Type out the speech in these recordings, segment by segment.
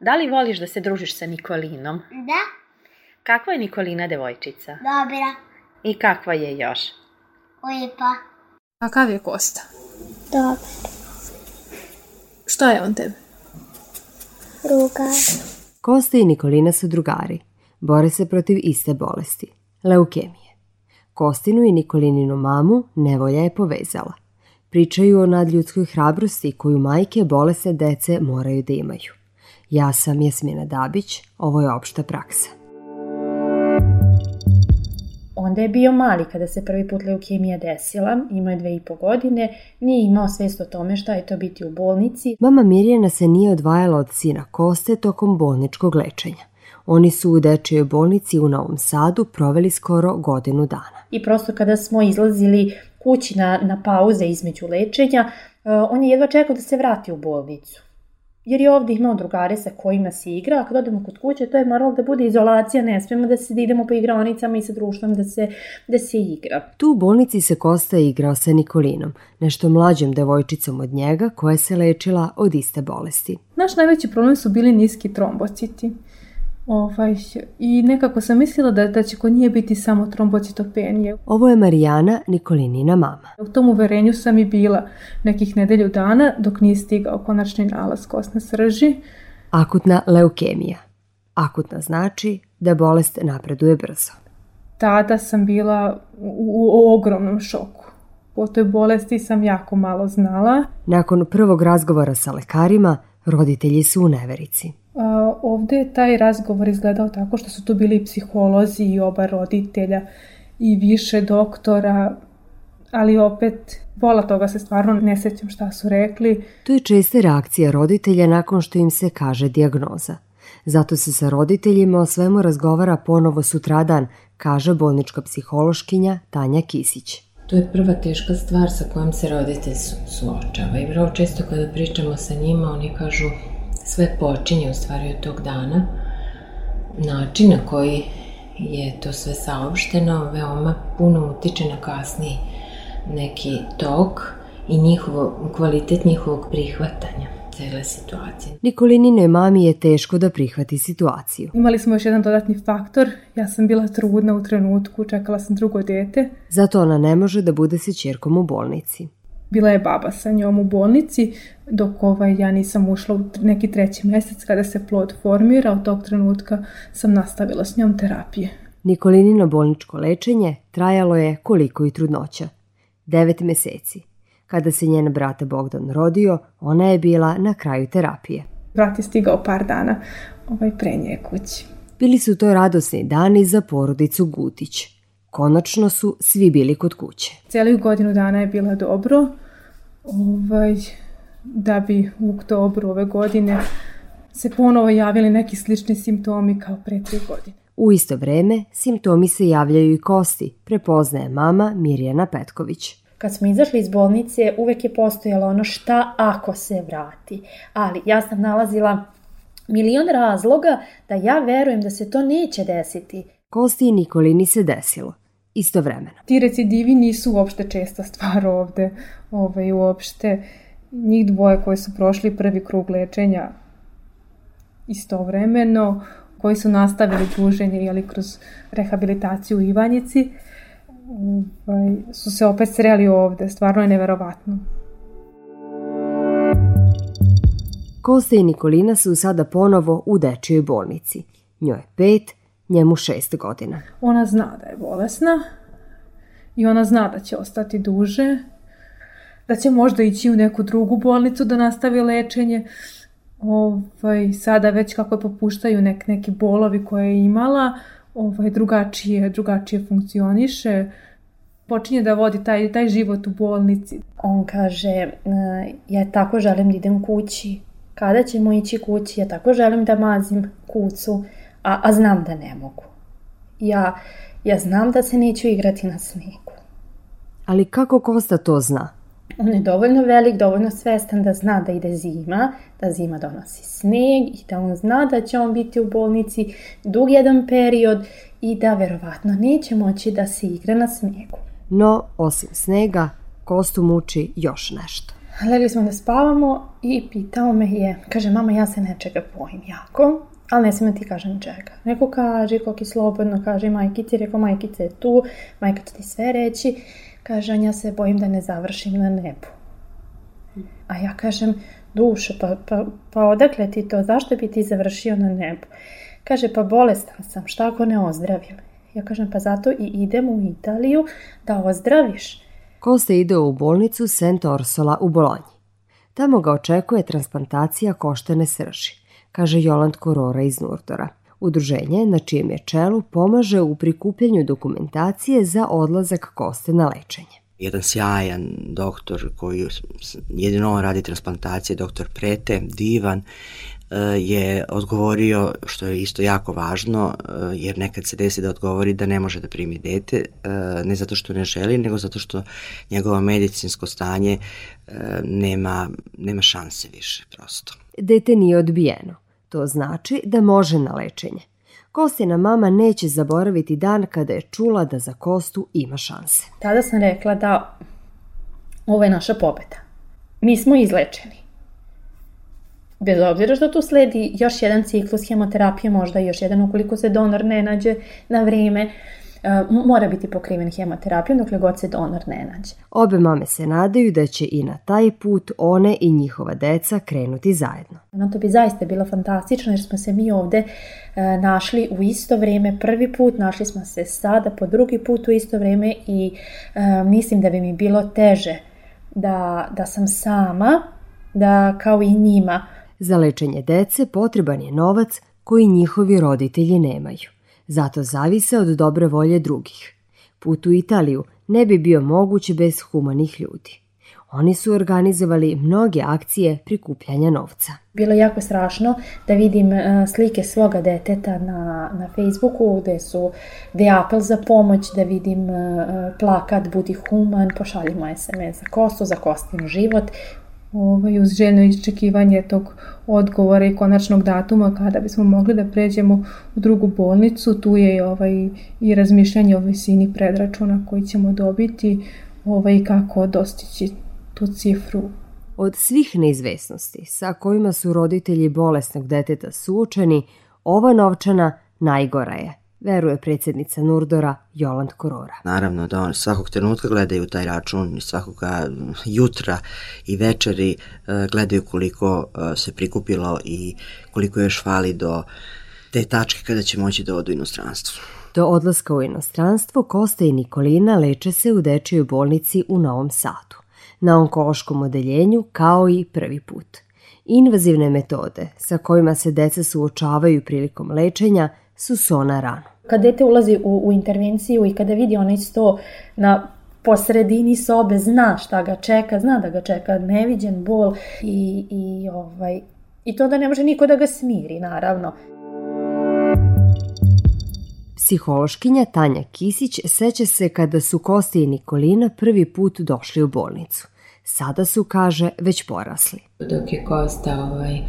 Da li voliš da se družiš sa Nikolinom? Da, Kakva je Nikolina devojčica? dobra, I kakva je još? lijepa, Kakav je Kosta? dobar, Šta je on tebi? druga, Kosta i Nikolina su drugari. Bore se protiv iste bolesti – leukemije. Kostinu i Nikolininu mamu nevolja je povezala. Pričaju o nadljudskoj hrabrosti koju majke bolesne dece moraju da imaju. Ja sam Jasmina Dabić, ovo je opšta praksa. Onda je bio mali kada se prvi put leukemija desila, imao je dve i po godine, nije imao svest o tome šta je to biti u bolnici. Mama Mirjana se nije odvajala od sina Koste tokom bolničkog lečenja. Oni su u dečijoj bolnici u Novom Sadu proveli skoro godinu dana. I prosto kada smo izlazili kući na, na pauze između lečenja, uh, on je jedva čekao da se vrati u bolnicu. Jer je ovde imao drugare sa kojima se igra, a kad odemo kod kuće, to je moralo da bude izolacija, ne smemo da se da idemo po igraonicama i sa društvom da se, da se igra. Tu u bolnici se Kosta igrao sa Nikolinom, nešto mlađom devojčicom od njega koja se lečila od iste bolesti. Naš najveći problem su bili niski trombociti. Ovaj, I nekako sam mislila da, da će kod nje biti samo trombocitopenije. Ovo je Marijana, Nikolinina mama. U tom uverenju sam i bila nekih nedelju dana dok nije stigao konačni nalaz kosne srži. Akutna leukemija. Akutna znači da bolest napreduje brzo. Tada sam bila u, u ogromnom šoku. O toj bolesti sam jako malo znala. Nakon prvog razgovora sa lekarima, roditelji su u neverici. Ovde je taj razgovor izgledao tako što su tu bili i psiholozi i oba roditelja i više doktora, ali opet pola toga se stvarno ne sećam šta su rekli. To je česta reakcija roditelja nakon što im se kaže dijagnoza. Zato se sa roditeljima o svemu razgovara ponovo sutradan, kaže bolnička psihološkinja Tanja Kisić. To je prva teška stvar sa kojom se roditelj su- suočava i vrlo često kada pričamo sa njima oni kažu sve počinje u stvari od tog dana. Način na koji je to sve saopšteno veoma puno utiče na kasniji neki tok i njihovo, kvalitet njihovog prihvatanja cele situacije. Nikolinine mami je teško da prihvati situaciju. Imali smo još jedan dodatni faktor. Ja sam bila trudna u trenutku, čekala sam drugo dete. Zato ona ne može da bude sa čerkom u bolnici. Bila je baba sa njom u bolnici, dok ovaj, ja nisam ušla u neki treći mesec kada se plod formira. Od tog trenutka sam nastavila s njom terapije. Nikolinino bolničko lečenje trajalo je koliko i trudnoća. Devet meseci. Kada se njen brat Bogdan rodio, ona je bila na kraju terapije. Brat je stigao par dana ovaj, pre nje kući. Bili su to radosni dani za porodicu Gutić. Konačno su svi bili kod kuće. Cijelih godinu dana je bila dobro, ovaj, da bi u oktobru ove godine se ponovo javili neki slični simptomi kao pre tri godine. U isto vreme, simptomi se javljaju i kosti, prepoznaje mama Mirjana Petković. Kad smo izašli iz bolnice, uvek je postojalo ono šta ako se vrati. Ali ja sam nalazila milion razloga da ja verujem da se to neće desiti. Kosti i Nikolini se desilo. Istovremeno. Ti recidivi nisu uopšte česta stvar ovde, ovaj, uopšte. Njih dvoje koji su prošli prvi krug lečenja istovremeno, koji su nastavili druženje jeli, kroz rehabilitaciju u Ivanjici, ovaj, su se opet sreli ovde. Stvarno je neverovatno. Kosta i Nikolina su sada ponovo u dečijoj bolnici. Njoj je pet, njemu šest godina. Ona zna da je bolesna i ona zna da će ostati duže, da će možda ići u neku drugu bolnicu da nastavi lečenje. Ovaj, sada već kako je popuštaju nek, neki bolovi koje je imala, ovaj, drugačije, drugačije funkcioniše, počinje da vodi taj, taj život u bolnici. On kaže, "E, ja tako želim da idem kući. Kada ćemo ići kući? Ja tako želim da mazim kucu, a, a znam da ne mogu. Ja, ja znam da se neću igrati na snegu. Ali kako Kosta to zna? On je dovoljno velik, dovoljno svestan da zna da ide zima, da zima donosi sneg i da on zna da će on biti u bolnici dug jedan period i da verovatno neće moći da se igra na snegu. No, osim snega, Kostu muči još nešto. Legli smo da spavamo i pitao me je, kaže, mama, ja se nečega bojim jako, ali ne smijem ti kažem čega. Neko kaže, je slobodno, kaže majkici, rekao, majkica je tu, majka će ti sve reći, kaže, ja se bojim da ne završim na nebu. A ja kažem, dušo, pa, pa, pa odakle ti to, zašto bi ti završio na nebu? Kaže, pa bolestan sam, šta ako ne ozdravim? Ja kažem, pa zato i idem u Italiju da ozdraviš. Kosta ide u bolnicu St. Orsola u Bolonji. Tamo ga očekuje transplantacija koštane srži, kaže Joland Korora iz Nurdora. Udruženje na čijem je čelu pomaže u prikupljanju dokumentacije za odlazak koste na lečenje jedan sjajan doktor koji jedino on radi transplantacije, doktor Prete, divan, e, je odgovorio, što je isto jako važno, e, jer nekad se desi da odgovori da ne može da primi dete, e, ne zato što ne želi, nego zato što njegovo medicinsko stanje nema, nema šanse više, prosto. Dete nije odbijeno. To znači da može na lečenje. Kostina mama neće zaboraviti dan kada je čula da za Kostu ima šanse. Tada sam rekla da ovo je naša pobeda. Mi smo izlečeni. Bez obzira što tu sledi još jedan ciklus hemoterapije, možda još jedan ukoliko se donor ne nađe na vreme, mora biti pokriven hemoterapijom dokle god se donor ne nađe. Obe mame se nadaju da će i na taj put one i njihova deca krenuti zajedno. No, to bi zaista bilo fantastično jer smo se mi ovde e, našli u isto vreme prvi put, našli smo se sada po drugi put u isto vreme i e, mislim da bi mi bilo teže da, da sam sama, da kao i njima. Za lečenje dece potreban je novac koji njihovi roditelji nemaju zato zavise od dobre volje drugih. Put u Italiju ne bi bio moguć bez humanih ljudi. Oni su organizovali mnoge akcije prikupljanja novca. Bilo je jako strašno da vidim e, slike svoga deteta na, na Facebooku gde su gde apel za pomoć, da vidim e, plakat Budi human, pošaljimo SMS za Kostu, za Kostin život ovaj, uz željno iščekivanje tog odgovora i konačnog datuma kada bismo mogli da pređemo u drugu bolnicu. Tu je ovaj, i razmišljanje o visini predračuna koji ćemo dobiti ovaj, kako dostići tu cifru. Od svih neizvesnosti sa kojima su roditelji bolesnog deteta suočeni, ova novčana najgora je – veruje predsjednica Nurdora Joland Korora. Naravno da on svakog trenutka gledaju taj račun i svakoga jutra i večeri e, gledaju koliko e, se prikupilo i koliko još fali do te tačke kada će moći da odu u inostranstvo. Do odlaska u inostranstvo Kosta i Nikolina leče se u dečijoj bolnici u Novom Sadu, na onkološkom odeljenju kao i prvi put. Invazivne metode sa kojima se deca suočavaju prilikom lečenja su sona rano. Kad dete ulazi u, u intervenciju i kada vidi onaj sto na po sredini sobe, zna šta ga čeka, zna da ga čeka neviđen bol i, i, ovaj, i to da ne može niko da ga smiri, naravno. Psihološkinja Tanja Kisić seća se kada su Kosti i Nikolina prvi put došli u bolnicu. Sada su, kaže, već porasli. Dok je Kosta ovaj,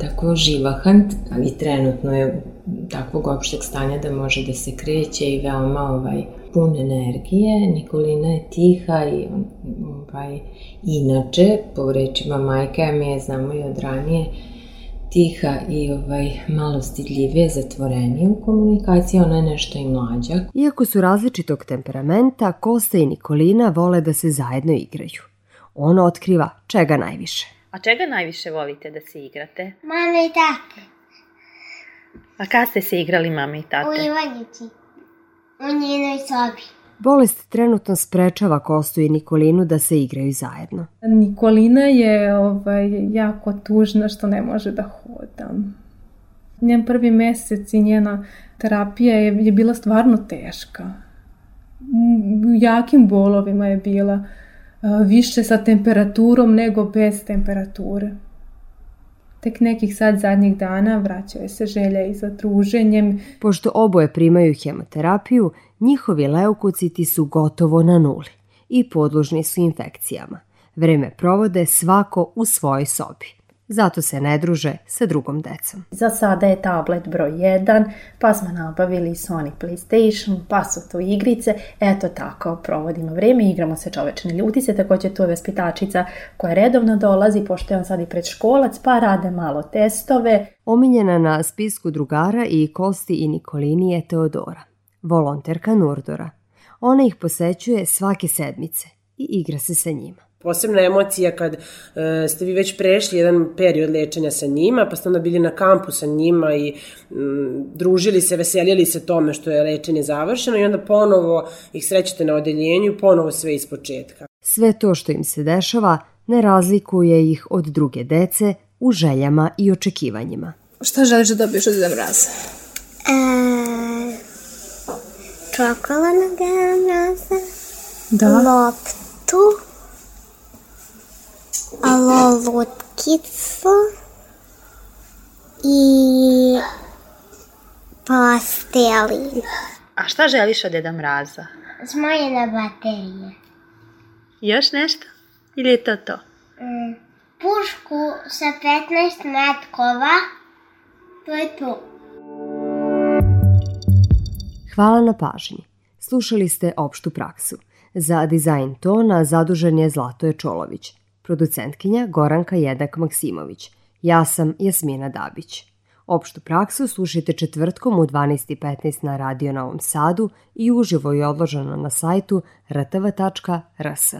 tako živahan, ali trenutno je takvog opšteg stanja da može da se kreće i veoma ovaj, pun energije. Nikolina je tiha i ovaj, inače, po rečima majka mi je, znamo i od ranije, tiha i ovaj, malo stidljivije, zatvorenije u komunikaciji, ona je nešto i mlađa. Iako su različitog temperamenta, Kosta i Nikolina vole da se zajedno igraju. On otkriva čega najviše. A čega najviše volite da se igrate? Mama i tate. A kad ste se igrali mama i tate? U Ivanjici. U njenoj sobi. Bolest trenutno sprečava Kostu i Nikolinu da se igraju zajedno. Nikolina je ovaj, jako tužna što ne može da hoda. Njen prvi mesec i njena terapija je, je bila stvarno teška. U jakim bolovima je bila više sa temperaturom nego bez temperature. Tek nekih sad zadnjih dana vraćaju se želja i za druženjem. Pošto oboje primaju hemoterapiju, njihovi leukociti su gotovo na nuli i podložni su infekcijama. Vreme provode svako u svojoj sobi. Zato se ne druže sa drugom decom. Za sada je tablet broj 1, pa smo nabavili Sony PlayStation, pa su tu igrice, eto tako provodimo vreme, igramo se čovečne ljuti se, takođe tu je vaspitačica koja redovno dolazi, pošto je on sad i predškolac, pa rade malo testove. Omiljena na spisku drugara i Kosti i Nikolini je Teodora, volonterka Nurdora. Ona ih posećuje svake sedmice i igra se sa njima posebna emocija kad e, ste vi već prešli jedan period lečenja sa njima, pa ste onda bili na kampu sa njima i m, družili se, veselili se tome što je lečenje završeno i onda ponovo ih srećete na odeljenju, ponovo sve iz početka. Sve to što im se dešava ne razlikuje ih od druge dece u željama i očekivanjima. Šta želiš da dobiješ od Deda Mraza? E, čokoladnog Deda Mraza. Da. Loptu. Lutkicu i pasteli. A šta želiš od Deda Mraza? Zmajene baterije. Još nešto? Ili je to to? Mm, pušku sa 15 metkova. To je to. Hvala na pažnji. Slušali ste opštu praksu. Za dizajn tona zadužen je Zlatoje Čolović – producentkinja Goranka Jedak Maksimović. Ja sam Jasmina Dabić. Opštu praksu slušajte četvrtkom u 12.15 na Radio Novom Sadu i uživo je odloženo na sajtu rtv.rs.